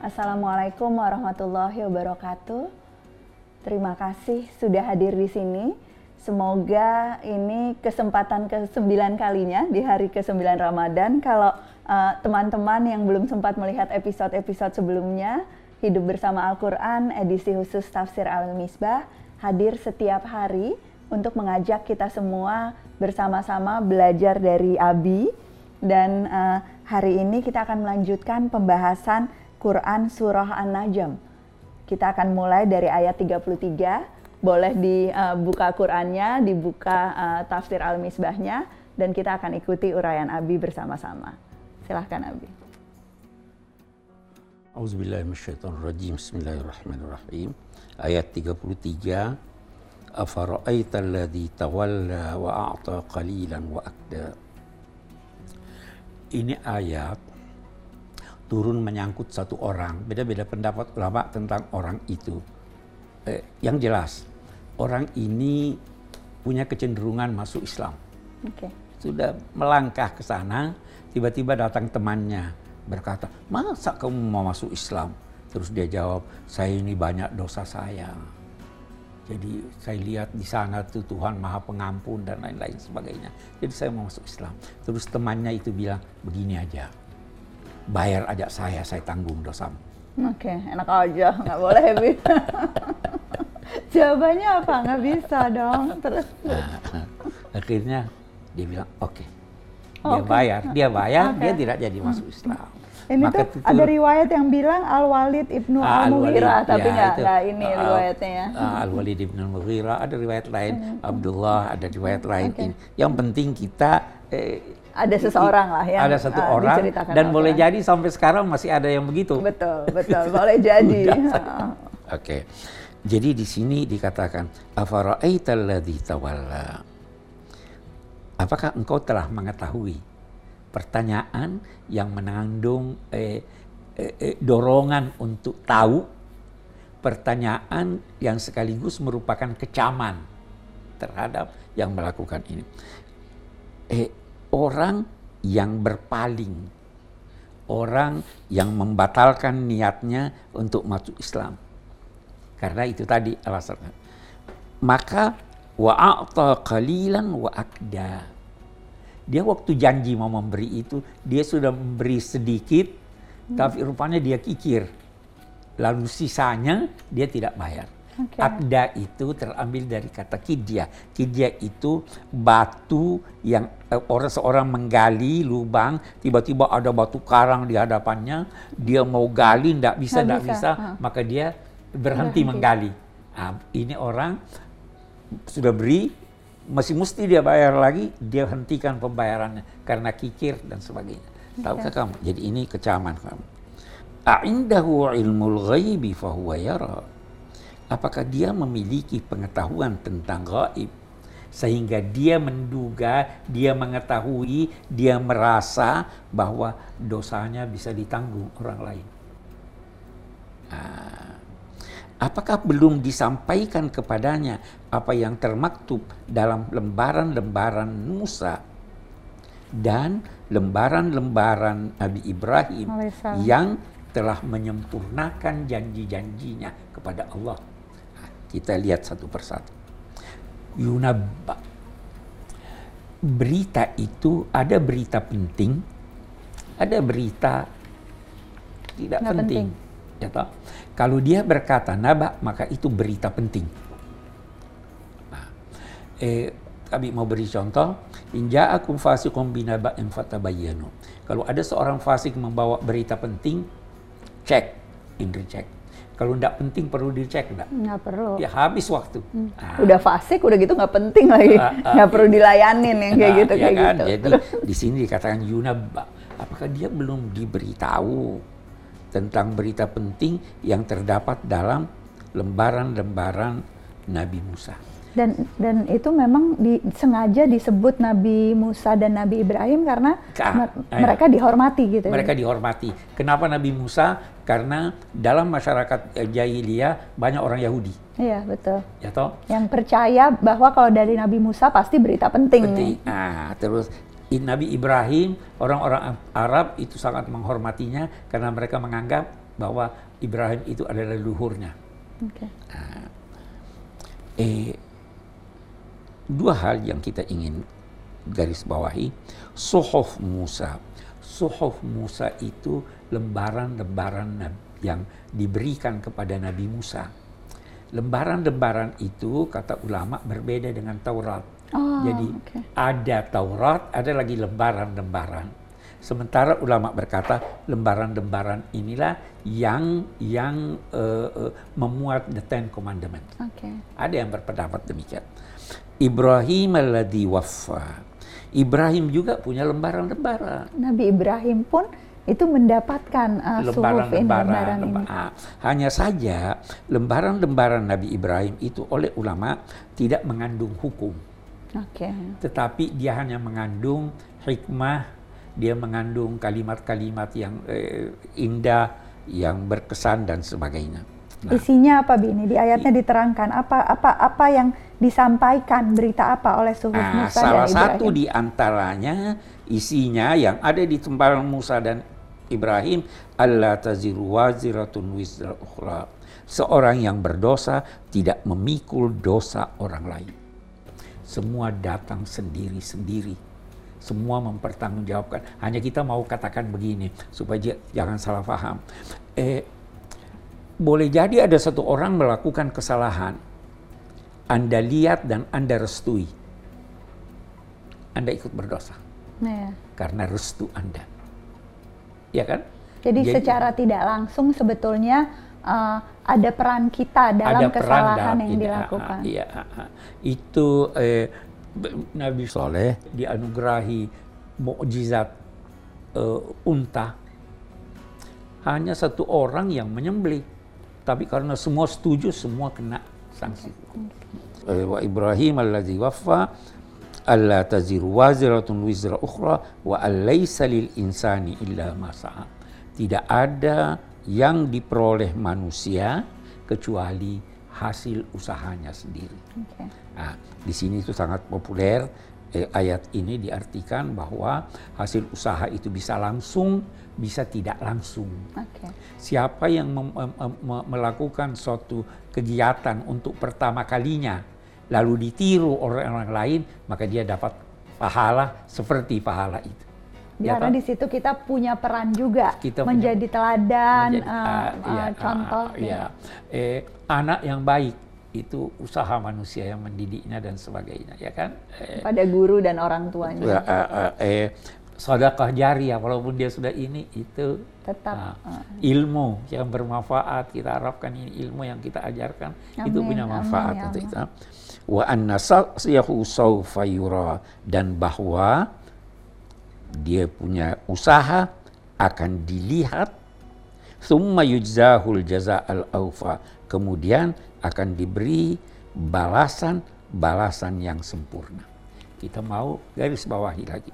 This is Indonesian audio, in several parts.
Assalamualaikum warahmatullahi wabarakatuh. Terima kasih sudah hadir di sini. Semoga ini kesempatan ke-9 kalinya di hari ke-9 Ramadan. Kalau uh, teman-teman yang belum sempat melihat episode-episode sebelumnya, Hidup Bersama Al-Quran, edisi khusus Tafsir Al-Misbah, hadir setiap hari untuk mengajak kita semua bersama-sama belajar dari Abi. Dan uh, hari ini kita akan melanjutkan pembahasan Quran Surah An-Najm kita akan mulai dari ayat 33. Boleh dibuka Qurannya, dibuka uh, tafsir Al-Misbahnya, dan kita akan ikuti uraian Abi bersama-sama. Silahkan Abi. Auzubillahiminasyaitonirrajim. Bismillahirrahmanirrahim. Ayat 33. Afara'aita alladhi tawalla wa a'ta qalilan wa akda. Ini ayat turun menyangkut satu orang. Beda-beda pendapat ulama tentang orang itu. Eh, yang jelas, orang ini punya kecenderungan masuk Islam. Okay. Sudah melangkah ke sana, tiba-tiba datang temannya berkata, masa kamu mau masuk Islam? Terus dia jawab, saya ini banyak dosa saya. Jadi saya lihat di sana tuh Tuhan Maha Pengampun dan lain-lain sebagainya. Jadi saya mau masuk Islam. Terus temannya itu bilang, begini aja bayar aja saya, saya tanggung dosamu. Oke, okay, enak aja, nggak boleh happy. Jawabannya apa? Nggak bisa dong. Terus. Nah, akhirnya dia bilang oke, okay. dia okay. bayar, dia bayar, okay. dia tidak jadi masuk Islam. Ini Maka tuh ada riwayat yang bilang Al Walid ibnu ah, Al Mughirah, tapi ya, nggak ini uh, riwayatnya ya. Uh, Al Walid ibnu Al Mughirah, ada riwayat lain, hmm. Abdullah, ada riwayat lain. Okay. Yang penting kita eh, ada seseorang lah yang ada satu uh, orang dan boleh jadi sampai sekarang masih ada yang begitu. Betul, betul, boleh jadi. Oke. Okay. Jadi di sini dikatakan afara'aitalladzi tawalla. Apakah engkau telah mengetahui pertanyaan yang mengandung eh, eh, eh, dorongan untuk tahu pertanyaan yang sekaligus merupakan kecaman terhadap yang melakukan ini. Eh, orang yang berpaling, orang yang membatalkan niatnya untuk masuk Islam. Karena itu tadi alasannya. Maka wa'ata qalilan wa. Dia waktu janji mau memberi itu, dia sudah memberi sedikit, hmm. tapi rupanya dia kikir. Lalu sisanya dia tidak bayar. Okay. Akda itu terambil dari kata kidya. Kidya itu batu yang uh, orang seorang menggali lubang, tiba-tiba ada batu karang di hadapannya, dia mau gali, tidak bisa, tidak bisa, bisa uh. maka dia berhenti, berhenti. menggali. Nah, ini orang sudah beri, masih mesti dia bayar lagi, dia hentikan pembayarannya karena kikir dan sebagainya. Okay. Tahukah kamu? Jadi ini kecaman kamu. A'indahu ilmul ghaibi fahuwa yara apakah dia memiliki pengetahuan tentang gaib sehingga dia menduga, dia mengetahui, dia merasa bahwa dosanya bisa ditanggung orang lain. Nah, apakah belum disampaikan kepadanya apa yang termaktub dalam lembaran-lembaran Musa dan lembaran-lembaran Nabi Ibrahim yang telah menyempurnakan janji-janjinya kepada Allah kita lihat satu persatu. Yunabba. Berita itu ada berita penting, ada berita tidak Nggak penting. penting. Ya toh? Kalau dia berkata naba, maka itu berita penting. Nah, eh, kami mau beri contoh, inja aku fasikum binaba'in fatabayyanu. Kalau ada seorang fasik membawa berita penting, cek, indri cek kalau tidak penting perlu dicek enggak? Nggak perlu. Ya habis waktu. Hmm. Nah. Udah fasik, udah gitu nggak penting lagi. Uh, nggak perlu dilayanin yang kayak nah, gitu. Ya kayak kan? gitu. Jadi di sini dikatakan Yuna, apakah dia belum diberitahu tentang berita penting yang terdapat dalam lembaran-lembaran Nabi Musa? dan dan itu memang di, sengaja disebut Nabi Musa dan Nabi Ibrahim karena Ka, mereka dihormati gitu. Ya? Mereka dihormati. Kenapa Nabi Musa? Karena dalam masyarakat jahiliyah banyak orang Yahudi. Iya betul. Ya toh. Yang percaya bahwa kalau dari Nabi Musa pasti berita penting. Penting. Nah, terus Nabi Ibrahim orang-orang Arab itu sangat menghormatinya karena mereka menganggap bahwa Ibrahim itu adalah leluhurnya. Oke. Eh, dua hal yang kita ingin garis bawahi. Suhuf Musa. Suhuf Musa itu lembaran-lembaran yang diberikan kepada Nabi Musa. Lembaran-lembaran itu kata ulama berbeda dengan Taurat. Oh, Jadi oke. ada Taurat, ada lagi lembaran-lembaran. Sementara ulama berkata lembaran-lembaran inilah yang yang eh, eh, memuat the Ten Commandments. Oke. Ada yang berpendapat demikian. Ibrahim alladhi waffa. Ibrahim juga punya lembaran-lembaran. Nabi Ibrahim pun itu mendapatkan uh, suhuf lembaran lembaran-lembaran. ini. lemba- ah, Hanya saja lembaran-lembaran Nabi Ibrahim itu oleh ulama tidak mengandung hukum. Oke. Tetapi dia hanya mengandung hikmah, dia mengandung kalimat-kalimat yang eh, indah, yang berkesan dan sebagainya. Nah, Isinya apa Bi? Ini di ayatnya diterangkan apa apa apa yang disampaikan berita apa oleh suhuf Ah, Musa salah dan satu Ibrahim? di antaranya isinya yang ada di tempat Musa dan Ibrahim Allah taziru waziratun wizra ukhra. Seorang yang berdosa tidak memikul dosa orang lain. Semua datang sendiri-sendiri. Semua mempertanggungjawabkan. Hanya kita mau katakan begini supaya jangan salah paham. Eh, boleh jadi ada satu orang melakukan kesalahan. Anda lihat dan Anda restui. Anda ikut berdosa Nah, karena restu Anda. Ya kan? jadi, secara tidak langsung sebetulnya uh, ada peran kita dalam ada peran kesalahan dalam yang ini. dilakukan. Iya, itu eh, Nabi Soleh dianugerahi mukjizat eh, unta. Hanya satu orang yang menyembelih, tapi karena semua setuju, semua kena sanksi. Eh, Wa Ibrahim alladzi waffa alla taziru waziratun wizra ukhra wa alaysa lil insani illa ma sa'a. Tidak ada yang diperoleh manusia kecuali hasil usahanya sendiri. Oke. Nah, di sini itu sangat populer eh, ayat ini diartikan bahwa hasil usaha itu bisa langsung, bisa tidak langsung. Oke. Siapa yang melakukan suatu kegiatan untuk pertama kalinya, lalu ditiru oleh orang lain, maka dia dapat pahala seperti pahala itu. Ya Karena kan? di situ kita punya peran juga Kita punya- menjadi teladan, Menjadi, uh, uh, iya, contoh. ah, iya. Eh, anak yang baik itu usaha manusia yang mendidiknya dan sebagainya, ya kan? Eh, pada guru dan orang tuanya. ya, eh, eh, eh, sedekah jariah walaupun dia sudah ini itu Tetap, ah, ah. ilmu yang bermanfaat kita harapkan ini ilmu yang kita ajarkan itu Amin, punya amin, manfaat ya untuk Allah. kita wa anna sa'yahu sawfa yura dan bahwa dia punya usaha akan dilihat. Summa yujzahul jaza'al aufa kemudian akan diberi balasan balasan yang sempurna. Kita mau garis bawahi lagi.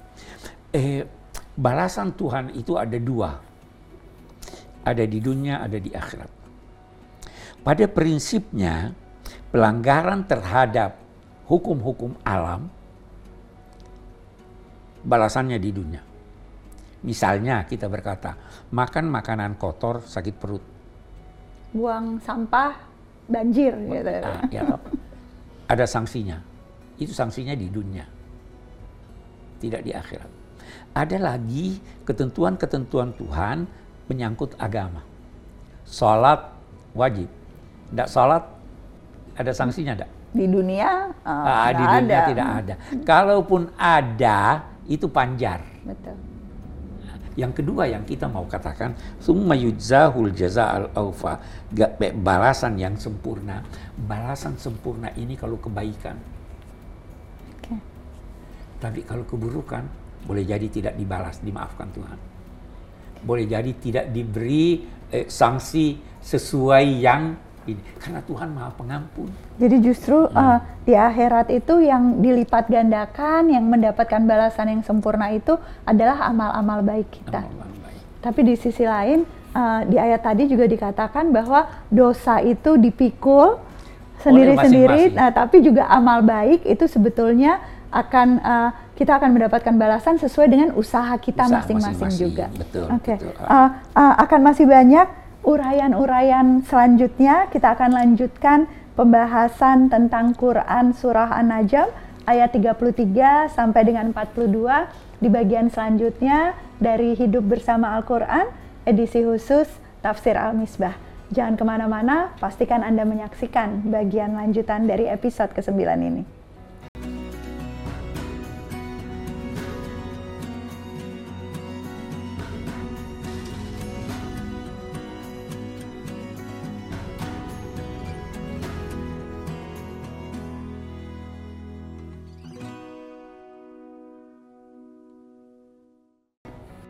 Eh, balasan Tuhan itu ada dua. Ada di dunia ada di akhirat. Pada prinsipnya pelanggaran terhadap hukum-hukum alam balasannya di dunia. Misalnya kita berkata, makan makanan kotor sakit perut. Buang sampah banjir gitu. Ah, ya toh. Ada sanksinya. Itu sanksinya di dunia. Tidak di akhirat. Ada lagi ketentuan-ketentuan Tuhan menyangkut agama. Salat wajib. Tidak salat ada sanksinya tidak? Di dunia uh, Ah, di dunia ada. tidak ada. Kalaupun ada, itu panjar. Betul. Yang kedua yang kita mau katakan, summa yujzahul jaza'al aufa, Ga- be- balasan yang sempurna. Balasan sempurna ini kalau kebaikan. Oke. Tapi kalau keburukan, boleh jadi tidak dibalas, dimaafkan Tuhan. Boleh jadi tidak diberi eh, sanksi sesuai yang ini. Karena Tuhan maha pengampun. Jadi justru Hmm. uh, di akhirat itu yang dilipat gandakan, yang mendapatkan balasan yang sempurna itu adalah amal-amal baik kita. Amal baik. Tapi di sisi lain uh, di ayat tadi juga dikatakan bahwa dosa itu dipikul sendiri-sendiri, nah, tapi juga amal baik itu sebetulnya akan uh, kita akan mendapatkan balasan sesuai dengan usaha kita masing-masing juga. betul, Oke, betul. Uh, uh, akan masih banyak uraian-uraian selanjutnya kita akan lanjutkan pembahasan tentang Quran surah An-Najm ayat 33 sampai dengan 42 di bagian selanjutnya dari Hidup Bersama Al-Quran edisi khusus Tafsir Al-Misbah. Jangan ke mana-mana, pastikan Anda menyaksikan bagian lanjutan dari episode ke-9 ini.